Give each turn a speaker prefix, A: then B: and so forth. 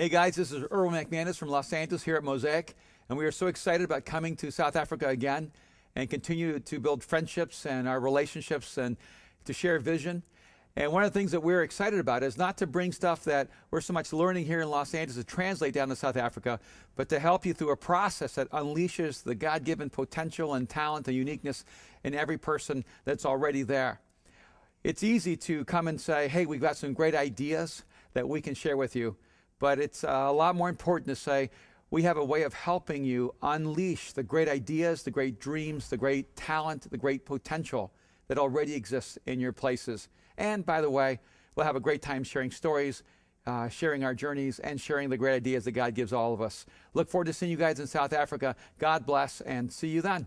A: Hey guys, this is Erwin McManus from Los Angeles here at Mosaic, and we are so excited about coming to South Africa again and continue to build friendships and our relationships and to share vision. And one of the things that we're excited about is not to bring stuff that we're so much learning here in Los Angeles to translate down to South Africa, but to help you through a process that unleashes the God given potential and talent and uniqueness in every person that's already there. It's easy to come and say, hey, we've got some great ideas that we can share with you. But it's uh, a lot more important to say we have a way of helping you unleash the great ideas, the great dreams, the great talent, the great potential that already exists in your places. And by the way, we'll have a great time sharing stories, uh, sharing our journeys, and sharing the great ideas that God gives all of us. Look forward to seeing you guys in South Africa. God bless, and see you then.